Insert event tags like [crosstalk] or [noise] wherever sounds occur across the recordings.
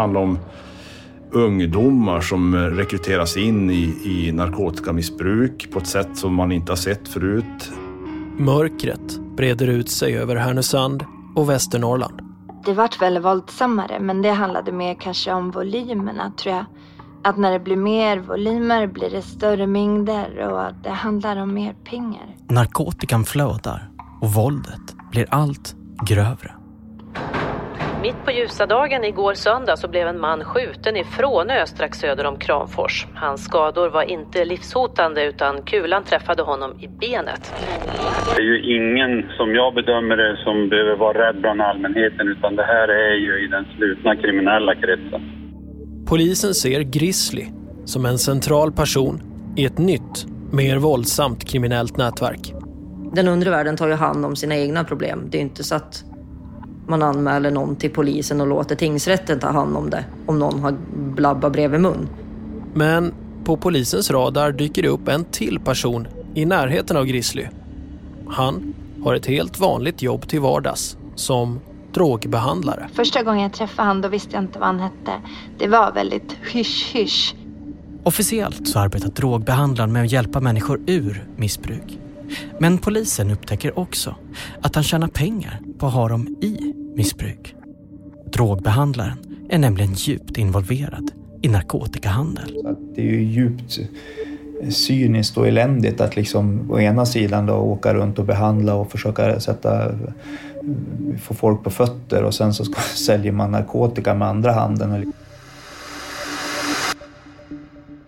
handlar om ungdomar som rekryteras in i, i narkotikamissbruk på ett sätt som man inte har sett förut. Mörkret breder ut sig över Härnösand och Västernorrland. Det vart väl våldsammare men det handlade mer kanske om volymerna tror jag. Att när det blir mer volymer blir det större mängder och det handlar om mer pengar. Narkotikan flödar och våldet blir allt grövre. Mitt på ljusa dagen igår söndag så blev en man skjuten i Frånö strax söder om Kramfors. Hans skador var inte livshotande utan kulan träffade honom i benet. Det är ju ingen, som jag bedömer det, som behöver vara rädd bland allmänheten utan det här är ju i den slutna kriminella kretsen. Polisen ser Grizzly som en central person i ett nytt, mer våldsamt kriminellt nätverk. Den undre världen tar ju hand om sina egna problem. Det är inte så att man anmäler någon till polisen och låter tingsrätten ta hand om det om någon har blabba bredvid mun. Men på polisens radar dyker det upp en till person i närheten av Grizzly. Han har ett helt vanligt jobb till vardags som drogbehandlare. Första gången jag träffade han då visste jag inte vad han hette. Det var väldigt hysch-hysch. Officiellt så arbetar drogbehandlaren med att hjälpa människor ur missbruk. Men polisen upptäcker också att han tjänar pengar på att ha dem i missbruk. Drogbehandlaren är nämligen djupt involverad i narkotikahandel. det är ju djupt cyniskt och eländigt att liksom å ena sidan då åka runt och behandla och försöka sätta, få folk på fötter och sen så ska, [laughs] säljer man narkotika med andra handen.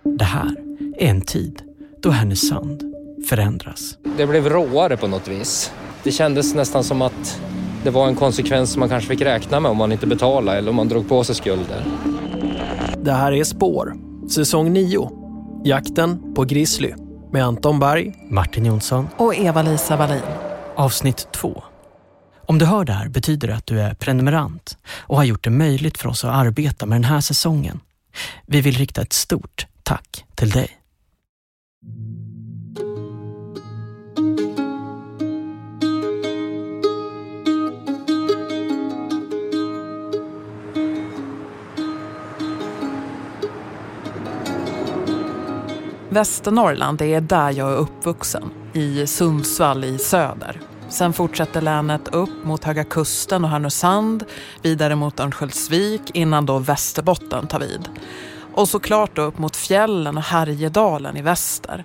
Det här är en tid då Härnösand förändras. Det blev råare på något vis. Det kändes nästan som att det var en konsekvens som man kanske fick räkna med om man inte betalade eller om man drog på sig skulder. Det här är Spår, säsong 9. Jakten på Grizzly med Anton Berg, Martin Jonsson och Eva-Lisa Wallin. Avsnitt 2. Om du hör det här betyder det att du är prenumerant och har gjort det möjligt för oss att arbeta med den här säsongen. Vi vill rikta ett stort tack till dig. Västernorrland, det är där jag är uppvuxen. I Sundsvall i söder. Sen fortsätter länet upp mot Höga Kusten och Härnösand, vidare mot Örnsköldsvik innan då Västerbotten tar vid. Och såklart upp mot fjällen och Härjedalen i väster.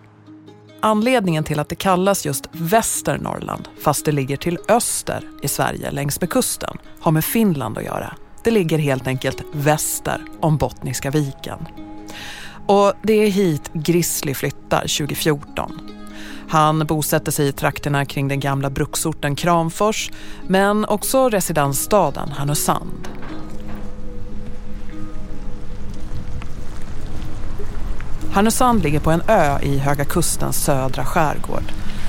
Anledningen till att det kallas just Västernorrland, fast det ligger till öster i Sverige längs med kusten, har med Finland att göra. Det ligger helt enkelt väster om Bottniska viken. Och det är hit Grizzly flyttar 2014. Han bosätter sig i trakterna kring den gamla bruksorten Kramfors men också residensstaden Härnösand. Härnösand ligger på en ö i Höga Kustens södra skärgård.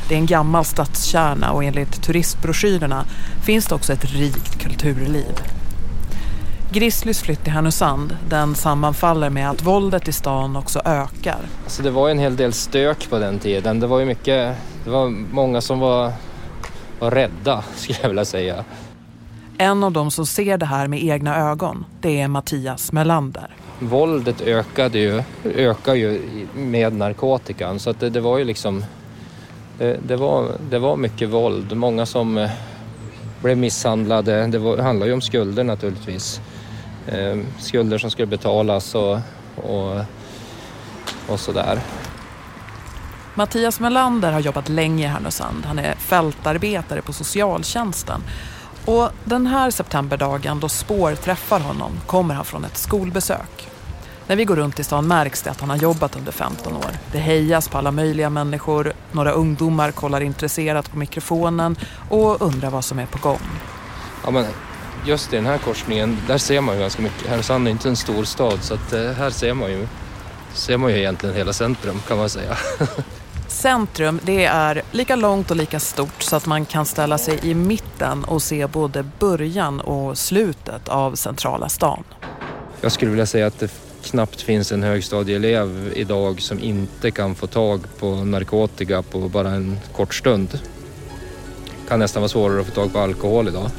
Det är en gammal stadskärna och enligt turistbroschyrerna finns det också ett rikt kulturliv. Grizzlys flytt till Härnösand, den sammanfaller med att våldet i stan också ökar. Alltså det var en hel del stök på den tiden. Det var ju mycket, det var många som var, var rädda [laughs] skulle jag vilja säga. En av dem som ser det här med egna ögon, det är Mattias Melander. Våldet ökade ju, ökar ju med narkotikan så att det, det var ju liksom, det, det, var, det var mycket våld. Många som eh, blev misshandlade. Det var, handlar ju om skulder naturligtvis skulder som skulle betalas och, och, och sådär. Mattias Melander har jobbat länge i Härnösand. Han är fältarbetare på socialtjänsten. Och den här septemberdagen då Spår träffar honom kommer han från ett skolbesök. När vi går runt i stan märks det att han har jobbat under 15 år. Det hejas på alla möjliga människor. Några ungdomar kollar intresserat på mikrofonen och undrar vad som är på gång. Ja, men just i den här korsningen, där ser man ju ganska mycket. Härnösand är inte en stor stad så att, eh, här ser man ju ser man ju egentligen hela centrum kan man säga. [laughs] Centrum det är lika långt och lika stort så att man kan ställa sig i mitten och se både början och slutet av centrala stan. Jag skulle vilja säga att det knappt finns en högstadieelev idag som inte kan få tag på narkotika på bara en kort stund. Det kan nästan vara svårare att få tag på alkohol idag.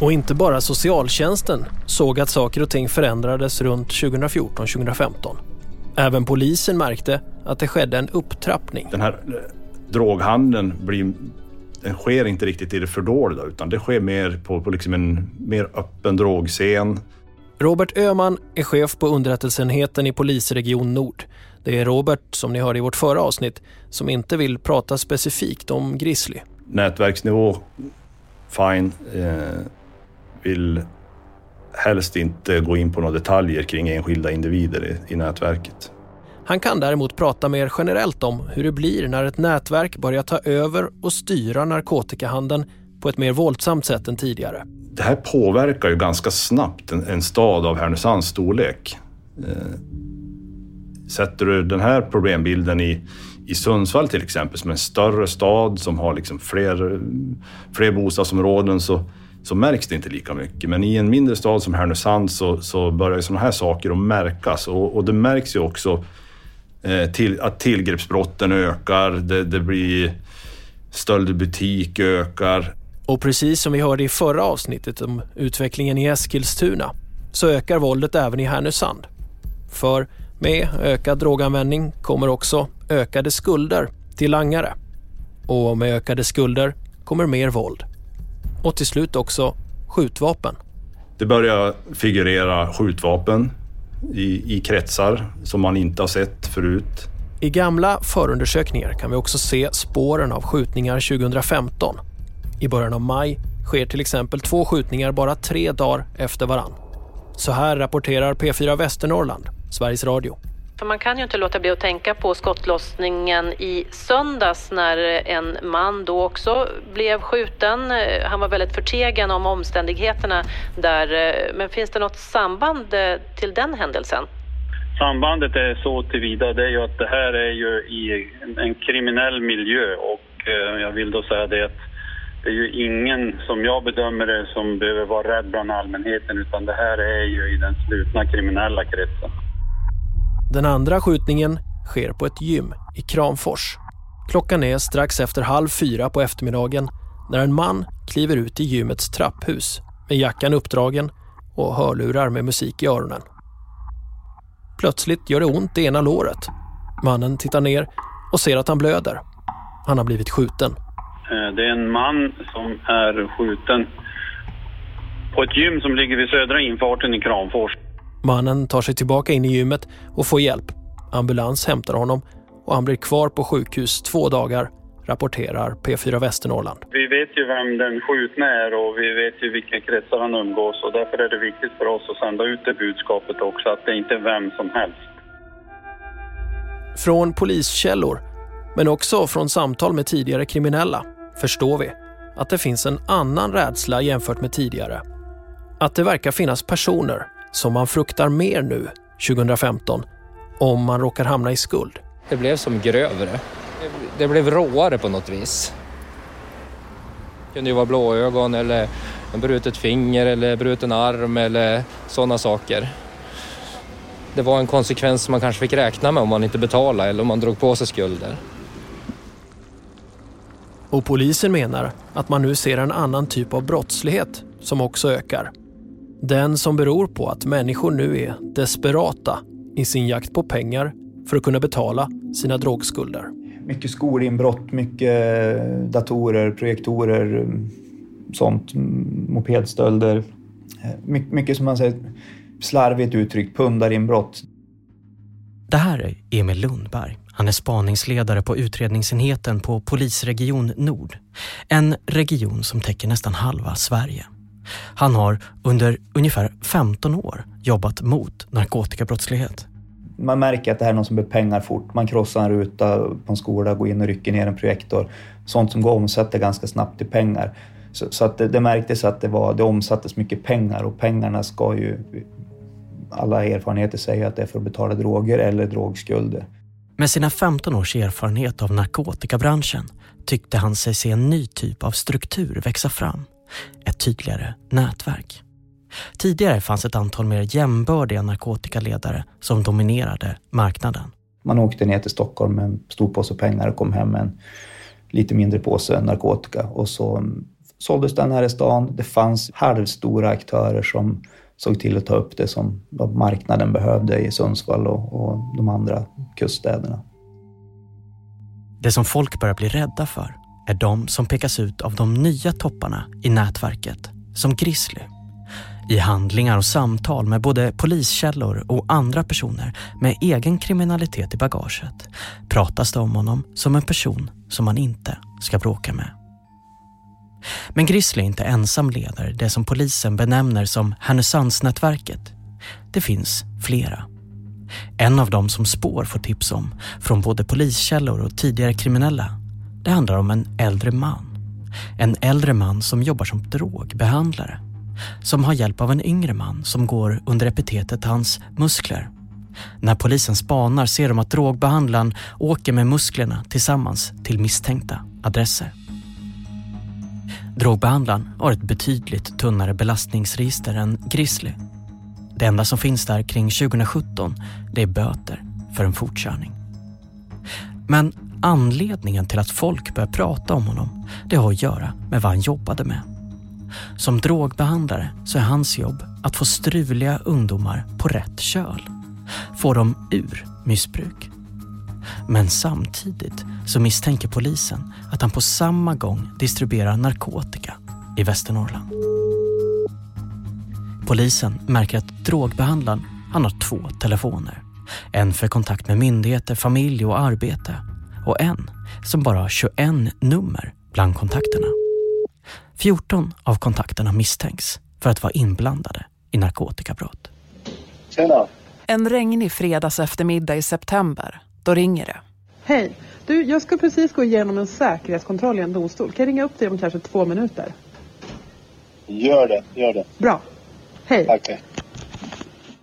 Och inte bara socialtjänsten såg att saker och ting förändrades runt 2014-2015. Även polisen märkte att det skedde en upptrappning. Den här eh, droghandeln blir, den sker inte riktigt i det fördolda utan det sker mer på, på liksom en mer öppen drogscen. Robert Öhman är chef på underrättelseenheten i polisregion Nord. Det är Robert, som ni hörde i vårt förra avsnitt, som inte vill prata specifikt om Grizzly. Nätverksnivå, fine. Eh, vill helst inte gå in på några detaljer kring enskilda individer i, i nätverket. Han kan däremot prata mer generellt om hur det blir när ett nätverk börjar ta över och styra narkotikahandeln på ett mer våldsamt sätt än tidigare. Det här påverkar ju ganska snabbt en, en stad av Härnösands storlek. Eh, sätter du den här problembilden i, i Sundsvall till exempel, som är en större stad som har liksom fler, fler bostadsområden, så, så märks det inte lika mycket. Men i en mindre stad som Härnösand så, så börjar sådana här saker att märkas och, och det märks ju också eh, till, att tillgreppsbrotten ökar, det, det blir stöld i butik ökar. Och precis som vi hörde i förra avsnittet om utvecklingen i Eskilstuna så ökar våldet även i Härnösand. För med ökad droganvändning kommer också ökade skulder till langare. Och med ökade skulder kommer mer våld. Och till slut också skjutvapen. Det börjar figurera skjutvapen i, i kretsar som man inte har sett förut. I gamla förundersökningar kan vi också se spåren av skjutningar 2015. I början av maj sker till exempel två skjutningar bara tre dagar efter varann. Så här rapporterar P4 Västernorrland, Sveriges Radio. För man kan ju inte låta bli att tänka på skottlossningen i söndags när en man då också blev skjuten. Eh, han var väldigt förtegen om omständigheterna där. Eh, men finns det något samband eh, till den händelsen? Sambandet är så tillvida det är ju att det här är ju i en kriminell miljö och jag vill då säga det att det är ju ingen, som jag bedömer det, som behöver vara rädd bland allmänheten utan det här är ju i den slutna kriminella kretsen. Den andra skjutningen sker på ett gym i Kramfors. Klockan är strax efter halv fyra på eftermiddagen när en man kliver ut i gymmets trapphus med jackan uppdragen och hörlurar med musik i öronen. Plötsligt gör det ont i ena låret. Mannen tittar ner och ser att han blöder. Han har blivit skjuten. Eh, det är en man som är skjuten på ett gym som ligger vid södra infarten i Kramfors. Mannen tar sig tillbaka in i gymmet och får hjälp. Ambulans hämtar honom och han blir kvar på sjukhus två dagar, rapporterar P4 Västernorrland. Vi vet ju vem den skjutne är och vi vet ju vilka kretsar han umgås och därför är det viktigt för oss att sända ut det budskapet också, att det inte är vem som helst. Från poliskällor, men också från samtal med tidigare kriminella, förstår vi att det finns en annan rädsla jämfört med tidigare. Att det verkar finnas personer som man fruktar mer nu, 2015, om man råkar hamna i skuld. Det blev som grövre. Det blev råare på något vis. Det kunde ju vara blåögon eller en brutet finger eller bruten arm eller sådana saker. Det var en konsekvens som man kanske fick räkna med om man inte betalade eller om man drog på sig skulder. Och polisen menar att man nu ser en annan typ av brottslighet som också ökar. Den som beror på att människor nu är desperata i sin jakt på pengar för att kunna betala sina drogskulder. Mycket skolinbrott, mycket datorer, projektorer, sånt, mopedstölder. My mycket som man säger slarvigt uttryckt, pundarinbrott. Det här är Emil Lundberg. Han är spaningsledare på utredningsenheten på Polisregion Nord. En region som täcker nästan halva Sverige. Han har under ungefär 15 år jobbat mot narkotikabrottslighet. Man märker att det här är någon som behöver pengar fort. Man krossar en ruta på en skola, går in och rycker ner en projektor. Sånt som går att omsätta ganska snabbt i pengar. Så, så att det, det, märktes att det, var, det omsattes mycket pengar och pengarna ska ju alla erfarenheter säga att det är för att betala droger eller drogskulder. Med sina 15 års erfarenhet av narkotikabranschen tyckte han sig se en ny typ av struktur växa fram ett tydligare nätverk. Tidigare fanns ett antal mer jämbördiga narkotikaledare som dominerade marknaden. Man åkte ner till Stockholm med en stor påse pengar och kom hem med en lite mindre påse narkotika och så såldes den här i stan. Det fanns halvstora aktörer som såg till att ta upp det som marknaden behövde i Sundsvall och, och de andra kuststäderna. Det som folk börjar bli rädda för är de som pekas ut av de nya topparna i nätverket, som Grizzly. I handlingar och samtal med både poliskällor och andra personer med egen kriminalitet i bagaget pratas det om honom som en person som man inte ska bråka med. Men Grizzly är inte ensam ledare det som polisen benämner som Härnösandsnätverket. Det finns flera. En av dem som spår får tips om från både poliskällor och tidigare kriminella. Det handlar om en äldre man. En äldre man som jobbar som drogbehandlare. Som har hjälp av en yngre man som går under epitetet hans muskler. När polisen spanar ser de att drogbehandlaren åker med musklerna tillsammans till misstänkta adresser. Drogbehandlaren har ett betydligt tunnare belastningsregister än Grizzly. Det enda som finns där kring 2017 det är böter för en fortkörning. Men anledningen till att folk börjar prata om honom det har att göra med vad han jobbade med. Som drogbehandlare så är hans jobb att få struliga ungdomar på rätt köl. Få dem ur missbruk. Men samtidigt så misstänker polisen att han på samma gång distribuerar narkotika i Västernorrland. Polisen märker att drogbehandlaren han har två telefoner. En för kontakt med myndigheter, familj och arbete och en som bara har 21 nummer bland kontakterna. 14 av kontakterna misstänks för att vara inblandade i narkotikabrott. Tjena. En regnig fredags eftermiddag i september. Då ringer det. Hej. Du, jag ska precis gå igenom en säkerhetskontroll i en domstol. Kan jag ringa upp dig om kanske två minuter? Gör det, gör det. Bra. Hej. Tack. hej.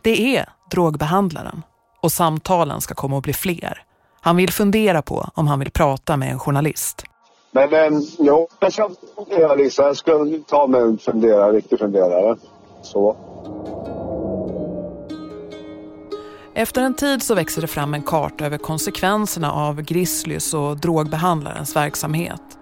Det är drogbehandlaren och samtalen ska komma att bli fler. Han vill fundera på om han vill prata med en journalist. Men eh, jo, jag ska, ja, Lisa, jag ska ta mig en fundera, riktig funderare. Så. Efter en tid så växer det fram en karta över konsekvenserna av Grizzlys och drogbehandlarens verksamhet.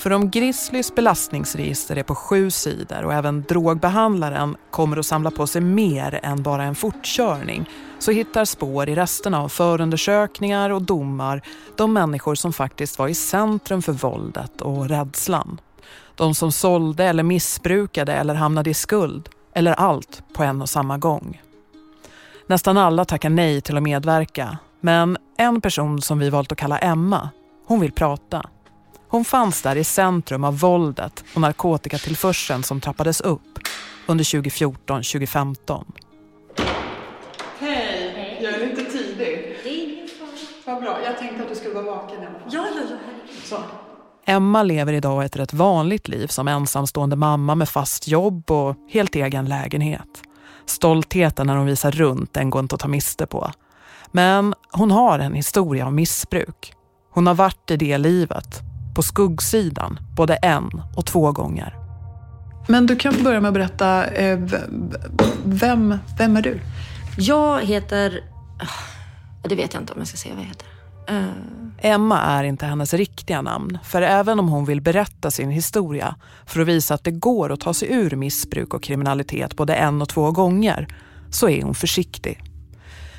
För om Grizzlys belastningsregister är på sju sidor och även drogbehandlaren kommer att samla på sig mer än bara en fortkörning så hittar spår i resten av förundersökningar och domar de människor som faktiskt var i centrum för våldet och rädslan. De som sålde eller missbrukade eller hamnade i skuld eller allt på en och samma gång. Nästan alla tackar nej till att medverka men en person som vi valt att kalla Emma, hon vill prata. Hon fanns där i centrum av våldet och narkotikatillförseln som trappades upp under 2014-2015. Hej. Jag är lite tidig. Det är ingen fara. Vad bra. Jag tänkte att du skulle vara vaken i alla fall. Ja, ja, ja. Så. Emma lever idag ett rätt vanligt liv som ensamstående mamma med fast jobb och helt egen lägenhet. Stoltheten när hon visar runt den går inte att ta miste på. Men hon har en historia av missbruk. Hon har varit i det livet, på skuggsidan, både en och två gånger. Men du kan börja med att berätta, eh, vem, vem är du? Jag heter... ah, Det vet jag inte om jag ska säga vad jag heter. Eh, Emma är inte hennes riktiga namn, för även om hon vill berätta sin historia för att visa att det går att ta sig ur missbruk och kriminalitet både en och två gånger, så är hon försiktig.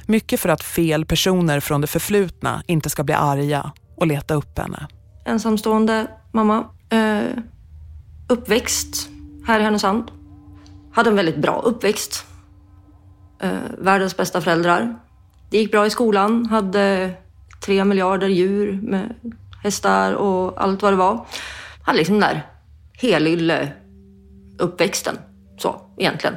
Mycket för att fel personer från det förflutna inte ska bli arga och leta upp henne ensamstående mamma. Eh, uppväxt här i Härnösand. Hade en väldigt bra uppväxt. Eh, världens bästa föräldrar. Det gick bra i skolan. Hade tre miljarder djur med hästar och allt vad det var. Hade liksom den där helylle uppväxten. Så, egentligen.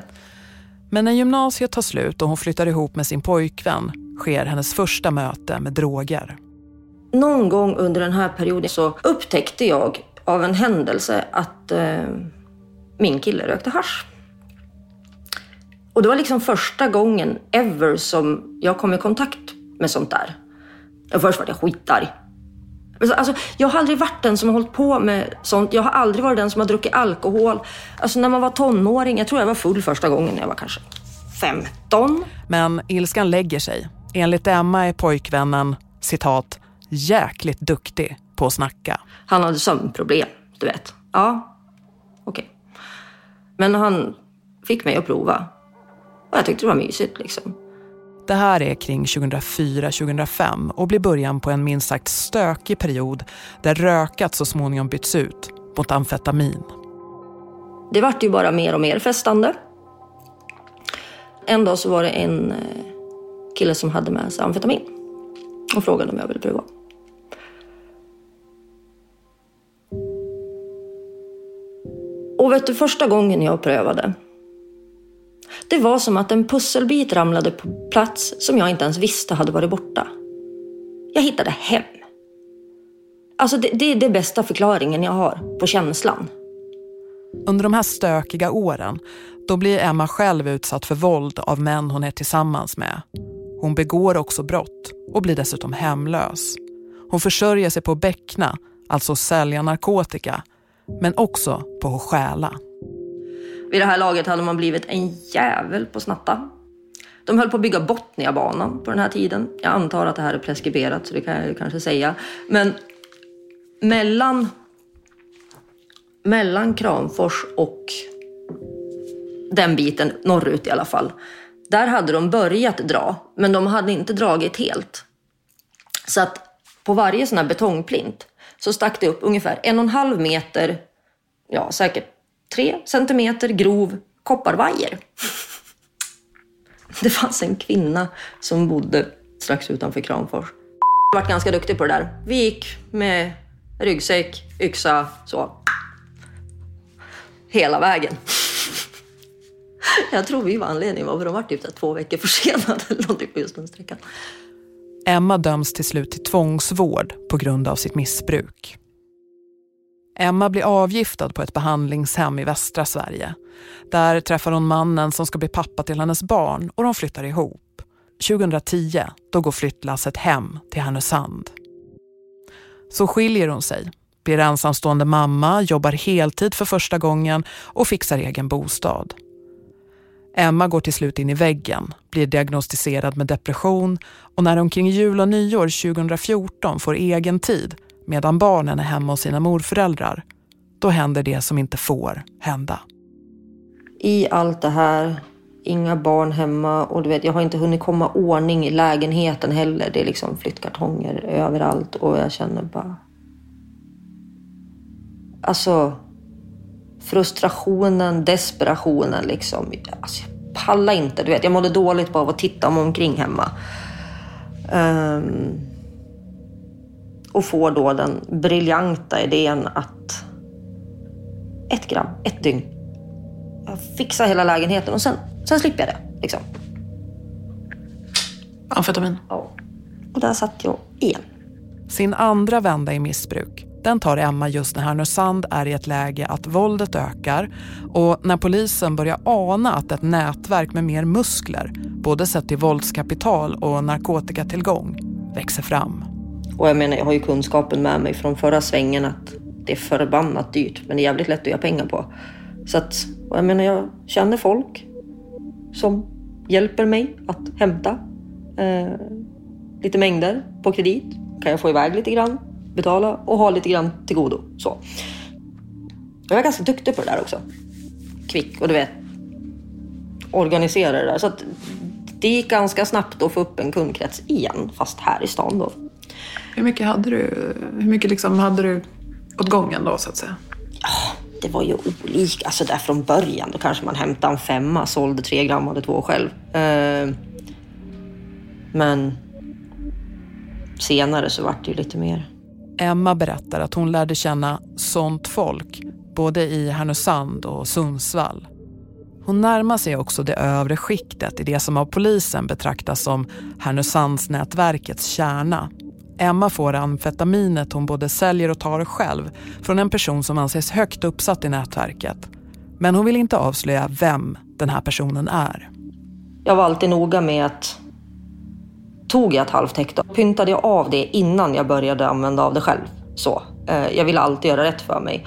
Men när gymnasiet tar slut och hon flyttar ihop med sin pojkvän sker hennes första möte med droger. Någon gång under den här perioden så upptäckte jag av en händelse att eh, min kille rökte hasch. Och det var liksom första gången ever som jag kom i kontakt med sånt där. Och först var jag skitarg. Alltså, jag har aldrig varit den som har hållit på med sånt. Jag har aldrig varit den som har druckit alkohol. Alltså när man var tonåring, jag tror jag var full första gången när jag var kanske 15. Men ilskan lägger sig. Enligt Emma är pojkvännen, citat, jäkligt duktig på att snacka. Han hade sömnproblem, du vet. Ja. Men han fick mig att prova. Och jag tyckte det var mysigt liksom. Det här är kring 2004-2005 och blir början på en minst sagt stökig period där rökat så småningom byts ut mot amfetamin. Det vart ju bara mer och mer festande. En dag så var det en eh, kille som hade med sig amfetamin och frågade om jag ville prova. Och vet du, första gången jag prövade det var som att en pusselbit ramlade på plats som jag inte ens visste hade varit borta. Jag hittade hem. Alltså det, det är den bästa förklaringen jag har på känslan. Under de här stökiga åren, då blir Emma själv utsatt för våld av män hon är tillsammans med. Hon begår också brott och blir dessutom hemlös. Hon försörjer sig på att bäckna, alltså sälja narkotika, men också på att stjäla. Vid det här laget hade man blivit en jävel på snatta. De höll på att bygga Botniabanan på den här tiden. Jag antar att det här är preskriberat, så det kan jag kanske säga. Men mellan, mellan Kramfors och den biten, norrut i alla fall, där hade de börjat dra, men de hade inte dragit helt. Så att på varje sån här betongplint så stack det upp ungefär en och en halv meter, ja säkert tre centimeter grov kopparvajer. Det fanns en kvinna som bodde strax utanför Kramfors. Jag varit ganska duktig på det där. Vi gick med ryggsäck, yxa, så. Hela vägen. Jag tror vi var anledningen varför de var typ två veckor försenade [laughs] eller någonting typ på just den sträckan. Emma döms till slut till tvångsvård på grund av sitt missbruk. Emma blir avgiftad på ett behandlingshem i västra Sverige. Där träffar hon mannen som ska bli pappa till hennes barn och de flyttar ihop. 2010 då går flyttlasset hem till Härnösand. Så skiljer hon sig, blir ensamstående mamma, jobbar heltid för första gången och fixar egen bostad. Emma går till slut in i väggen, blir diagnostiserad med depression och när hon kring jul och nyår 2014 får egen tid medan barnen är hemma hos sina morföräldrar, då händer det som inte får hända. I allt det här, inga barn hemma och du vet, jag har inte hunnit komma ordning i lägenheten heller. Det är liksom flyttkartonger överallt och jag känner bara... Alltså, frustrationen, desperationen liksom. Alltså, jag pallar inte, du vet. Jag mådde dåligt bara av att titta mig omkring hemma. Um, och får då den briljanta idén att ett gram, ett dygn. Jag fixar hela lägenheten och sen, sen slipper jag det. Liksom. Amfetamin? Ja. Och där satt jag igen. Sin andra vända i missbruk, den tar Emma just när Härnösand är i ett läge att våldet ökar och när polisen börjar ana att ett nätverk med mer muskler, både sett till våldskapital och narkotikatillgång, växer fram. Och jag menar, jag har ju kunskapen med mig från förra svängen att det är förbannat dyrt, men det är jävligt lätt att göra pengar på. Så att, och jag menar, jag känner folk som hjälper mig att hämta eh, lite mängder på kredit. Kan jag få iväg lite grann, betala och ha lite grann till godo. Så. Jag är ganska duktig på det där också. Kvick och du vet, organisera det där. Så att det gick ganska snabbt att få upp en kundkrets igen, fast här i stan då. Hur mycket hade du, hur mycket liksom hade du åt gången då så att säga? Ja, det var ju olika. Alltså där från början då kanske man hämtade en femma, sålde tre gram, hade två själv. Eh, men senare så vart det ju lite mer. Emma berättar att hon lärde känna sånt folk både i Härnösand och Sundsvall. Hon närmar sig också det övre skiktet i det som av polisen betraktas som Härnösandsnätverkets kärna. Emma får amfetaminet hon både säljer och tar själv från en person som anses högt uppsatt i nätverket. Men hon vill inte avslöja vem den här personen är. Jag var alltid noga med att tog jag ett halvt hektar pyntade jag av det innan jag började använda av det själv. Så. Eh, jag ville alltid göra rätt för mig.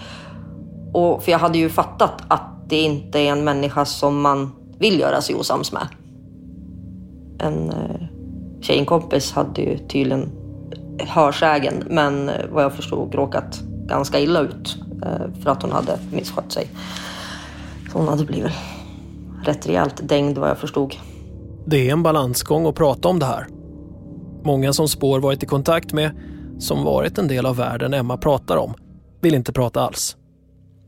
Och, för jag hade ju fattat att det inte är en människa som man vill göra sig osams med. En eh, tjejkompis hade ju tydligen hörsägen, men eh, vad jag förstod råkat ganska illa ut för att hon hade misskött sig. Så hon hade blivit rätt rejält dängd vad jag förstod. Det är en balansgång att prata om det här. Många som Spår varit i kontakt med, som varit en del av världen Emma pratar om, vill inte prata alls.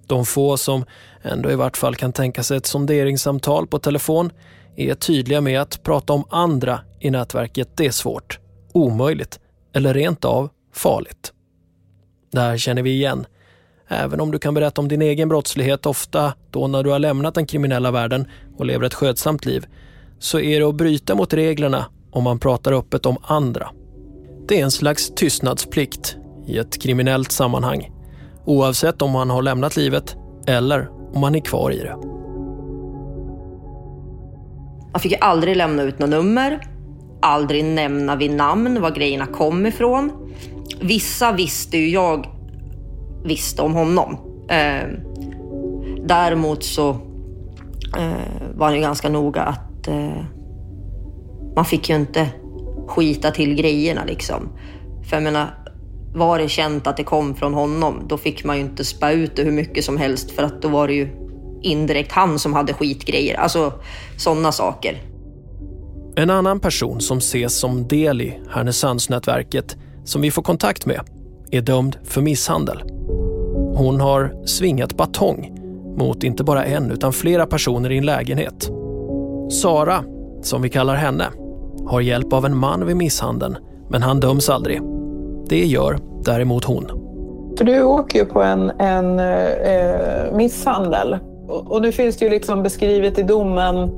De få som ändå i vart fall kan tänka sig ett sonderingssamtal på telefon är tydliga med att prata om andra i nätverket det är svårt, omöjligt eller rent av farligt. Det här känner vi igen. Även om du kan berätta om din egen brottslighet ofta då när du har lämnat den kriminella världen och lever ett skötsamt liv så är det att bryta mot reglerna om man pratar öppet om andra. Det är en slags tystnadsplikt i ett kriminellt sammanhang oavsett om man har lämnat livet eller om man är kvar i det. Man fick ju aldrig lämna ut något nummer, aldrig nämna vid namn var grejerna kom ifrån. Vissa visste ju jag visste om honom. Eh, däremot så eh, var han ju ganska noga att eh, man fick ju inte skita till grejerna liksom. För jag menar, var det känt att det kom från honom, då fick man ju inte spä ut det hur mycket som helst för att då var det ju indirekt han som hade skitgrejer. Alltså sådana saker. En annan person som ses som del i Härnösandsnätverket som vi får kontakt med är dömd för misshandel. Hon har svingat batong mot inte bara en utan flera personer i en lägenhet. Sara, som vi kallar henne, har hjälp av en man vid misshandeln men han döms aldrig. Det gör däremot hon. För du åker ju på en, en eh, misshandel och, och nu finns det ju liksom beskrivet i domen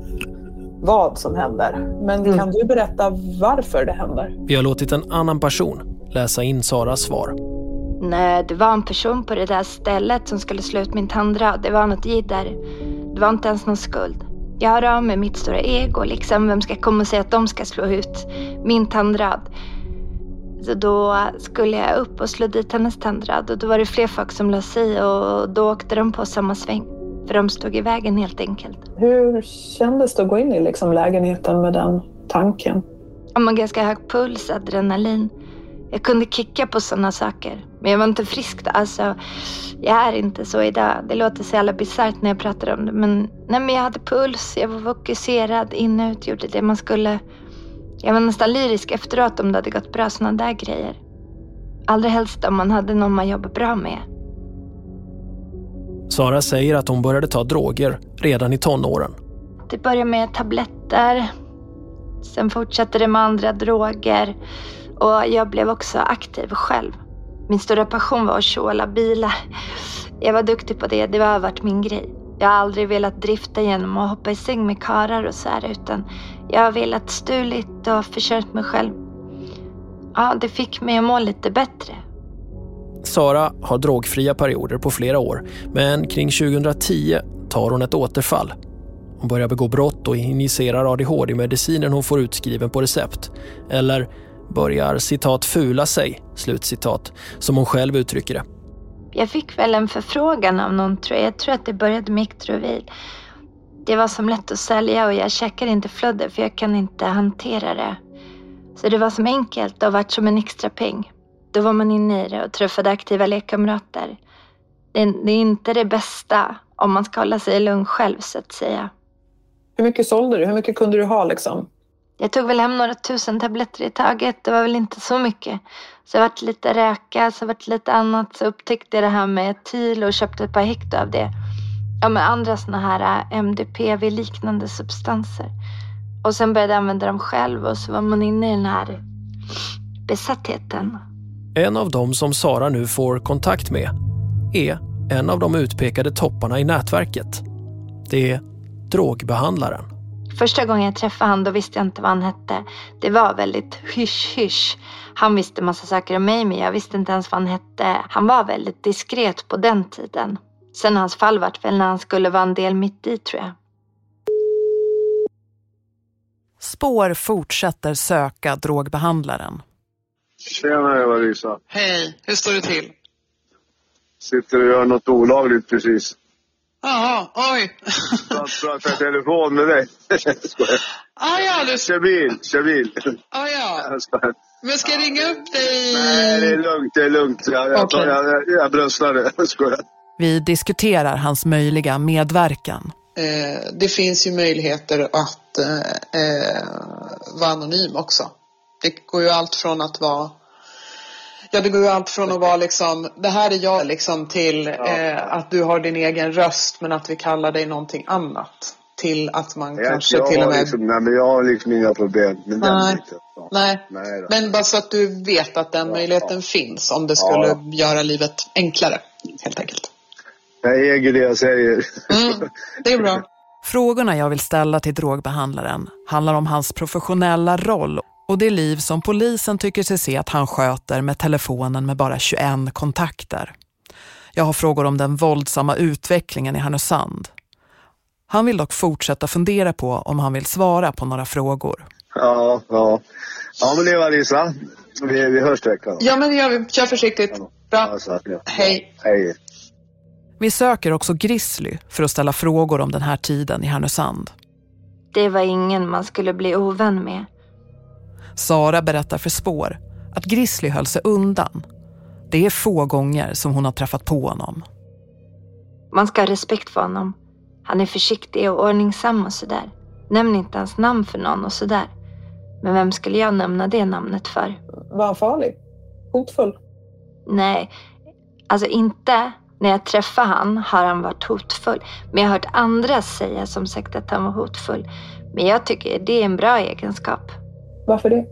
vad som händer. Men mm. kan du berätta varför det händer? Vi har låtit en annan person läsa in Saras svar. Nej, det var en person på det där stället som skulle slå ut min tandrad. Det var något jidder. Det var inte ens någon skuld. Jag har av med mitt stora ego liksom. Vem ska komma och säga att de ska slå ut min tandrad? Så då skulle jag upp och slå dit hennes tandrad och då var det fler folk som la sig och då åkte de på samma sväng. För de stod i vägen helt enkelt. Hur kändes det att gå in i liksom lägenheten med den tanken? Ja, man ganska hög puls, adrenalin. Jag kunde kicka på sådana saker. Men jag var inte frisk då. Alltså, jag är inte så idag. Det låter så jävla bisarrt när jag pratar om det. Men, nej, men jag hade puls, jag var fokuserad, in och ut, gjorde det man skulle. Jag var nästan lyrisk efteråt om det hade gått bra, sådana där grejer. Allra helst om man hade någon man jobbar bra med. Sara säger att hon började ta droger redan i tonåren. Det började med tabletter. Sen fortsatte det med andra droger. Och jag blev också aktiv själv. Min stora passion var att tjåla bilar. Jag var duktig på det. Det har varit min grej. Jag har aldrig velat drifta genom att hoppa i säng med karar och så här, utan jag har velat stulit och försörjt mig själv. Ja, det fick mig att må lite bättre. Sara har drogfria perioder på flera år, men kring 2010 tar hon ett återfall. Hon börjar begå brott och injicerar ADHD-medicinen hon får utskriven på recept. Eller börjar citat fula sig, slutcitat, som hon själv uttrycker det. Jag fick väl en förfrågan av någon tror jag. Jag tror att det började med Iktrovil. Det var som lätt att sälja och jag käkade inte flödder för jag kan inte hantera det. Så det var som enkelt och vart som en extra peng. Då var man inne i det och träffade aktiva lekkamrater. Det, det är inte det bästa om man ska hålla sig lugn själv så att säga. Hur mycket sålde du? Hur mycket kunde du ha liksom? Jag tog väl hem några tusen tabletter i taget. Det var väl inte så mycket. Så jag vart lite räka, så vart lite annat. Så upptäckte jag det här med etyl och köpte ett par hekto av det. Ja, med andra såna här eh, MDPV-liknande substanser. Och sen började jag använda dem själv och så var man inne i den här besattheten. En av dem som Sara nu får kontakt med är en av de utpekade topparna i nätverket. Det är drogbehandlaren. Första gången jag träffade honom då visste jag inte vad han hette. Det var väldigt hysch-hysch. Han visste massa saker om mig men jag visste inte ens vad han hette. Han var väldigt diskret på den tiden. Sen hans fall vart väl när han skulle vara en del mitt i tror jag. Spår fortsätter söka drogbehandlaren. Tjena Eva-Lisa. Hej, hur står det till? Sitter och gör något olagligt precis. Jaha, oj. Pratar i telefon med dig. [laughs] Ah, ja, du... Kör bil, kör bil. Ah, ja. [laughs] Men ska jag ringa upp dig? Nej, det är lugnt, det är lugnt. Jag, jag, okay. jag, jag, [laughs] jag bröstar det. Skojar. Vi diskuterar hans möjliga medverkan. Eh, det finns ju möjligheter att eh, eh, vara anonym också. Det går ju allt från att vara Ja, det går ju allt från att vara liksom, det här är jag liksom till eh, att du har din egen röst men att vi kallar dig någonting annat. Till att man Jag, kanske jag till och med... Liksom, nej, men jag har liksom inga problem med den Nej. biten. Ja. Nej, Nej men bara så att du vet att den möjligheten finns om det skulle Ja. göra livet enklare, helt enkelt. Jag äger det jag säger. Mm, det är bra. Frågorna jag vill ställa till drogbehandlaren handlar om hans professionella roll och det liv som polisen tycker sig se att han sköter med telefonen med bara 21 kontakter. Jag har frågor om den våldsamma utvecklingen i Härnösand. Han vill dock fortsätta fundera på om han vill svara på några frågor. Ja, ja. Ja, men det var Lisa. Vi, vi hörs då. Ja, men det gör vi. Kör försiktigt. Bra. Ja. Hej. Hej. Vi söker också Grizzly för att ställa frågor om den här tiden i Härnösand. Det var ingen man skulle bli ovän med. Sara berättar för Spår att Grizzly höll sig undan. Det är få gånger som hon har träffat på honom. Man ska ha respekt för honom. Han är försiktig och ordningsam och sådär. Nämn inte hans namn för någon och sådär. Men vem skulle jag nämna det namnet för? Var han farlig? Hotfull? Nej, alltså inte. När jag träffade han har han varit hotfull. Men jag har hört andra säga som sagt att han var hotfull. Men jag tycker det är en bra egenskap. Varför det?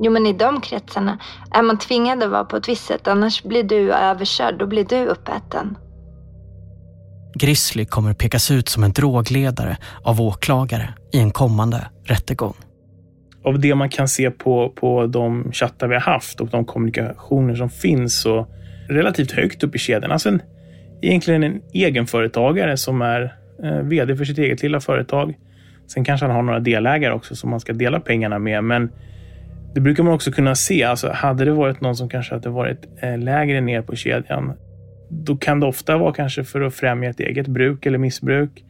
Jo, men i de kretsarna är man tvingad att vara på ett visst sätt. Annars blir du överkörd. Då blir du uppäten. Grizzly kommer pekas ut som en drogledare av åklagare i en kommande rättegång. av det man kan se på, på de chattar vi har haft och de kommunikationer som finns så relativt högt upp i kedjan. Alltså en, egentligen en egenföretagare som är eh, vd för sitt eget lilla företag. Sen kanske han har några delägare också som man ska dela pengarna med. Men det brukar man också kunna se. Alltså, hade det varit någon som kanske hade varit eh, lägre ner på kedjan, då kan det ofta vara kanske för att främja ett eget bruk eller missbruk.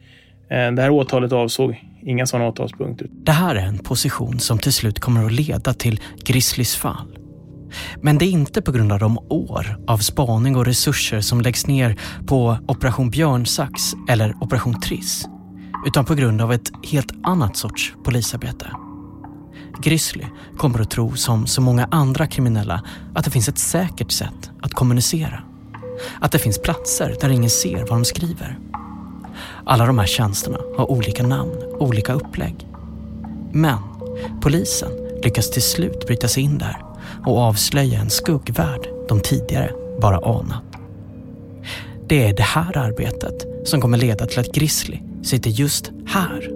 Eh, det här åtalet avsåg inga sådana åtalspunkter. Det här är en position som till slut kommer att leda till Grizzlys fall. Men det är inte på grund av de år av spaning och resurser som läggs ner på Operation Björnsax eller Operation Triss, utan på grund av ett helt annat sorts polisarbete. Grizzly kommer att tro, som så många andra kriminella, att det finns ett säkert sätt att kommunicera. Att det finns platser där ingen ser vad de skriver. Alla de här tjänsterna har olika namn, olika upplägg. Men polisen lyckas till slut bryta sig in där och avslöja en skuggvärld de tidigare bara anat. Det är det här arbetet som kommer leda till att Grizzly sitter just här,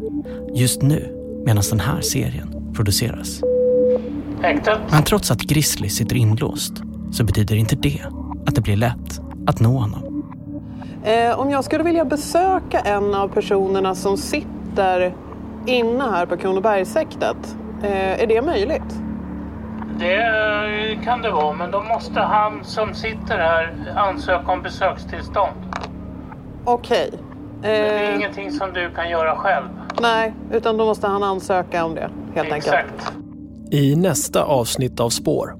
just nu, medan den här serien produceras. Häktet. Men trots att Grizzly sitter inlåst så betyder inte det att det blir lätt att nå honom. Eh, om jag skulle vilja besöka en av personerna som sitter inne här på Kronobergshäktet, eh, är det möjligt? Det kan det vara, men då måste han som sitter här ansöka om besökstillstånd. Okej. Men det är Eh, ingenting som du kan göra själv. nej, utan då måste han ansöka om det helt enkelt. Exakt. I nästa avsnitt av Spår.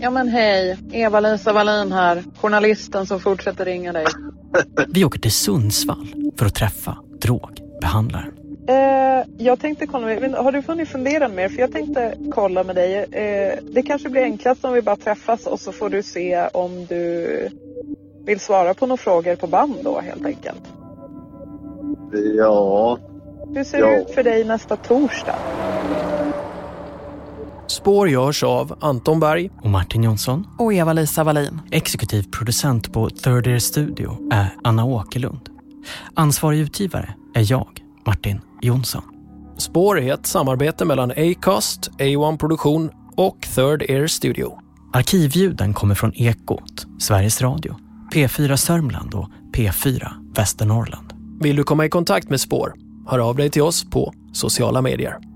Ja men hej, Eva-Lisa Wallin här, journalisten som fortsätter ringa dig. [laughs] Vi åker till Sundsvall för att träffa drogbehandlaren. Eh, jag tänkte kolla med, har du hunnit fundera mer? För jag tänkte kolla med dig. Eh, det kanske blir enklast om vi bara träffas och så får du se om du vill svara på några frågor på band då helt enkelt. Ja. Hur ser Ja. det ut för dig nästa torsdag? Spår görs av Anton Berg Och Martin Jonsson. Och Eva-Lisa Wallin. Exekutiv producent på Third Ear Studio är Anna Åkerlund. Ansvarig utgivare är jag, Martin Jonsson. Spår är ett samarbete mellan Acast, A1 Produktion och Third Air Studio. Arkivljuden kommer från Ekot, Sveriges Radio, P4 Sörmland och P4 Västernorrland. Vill du komma i kontakt med Spår? Hör av dig till oss på sociala medier.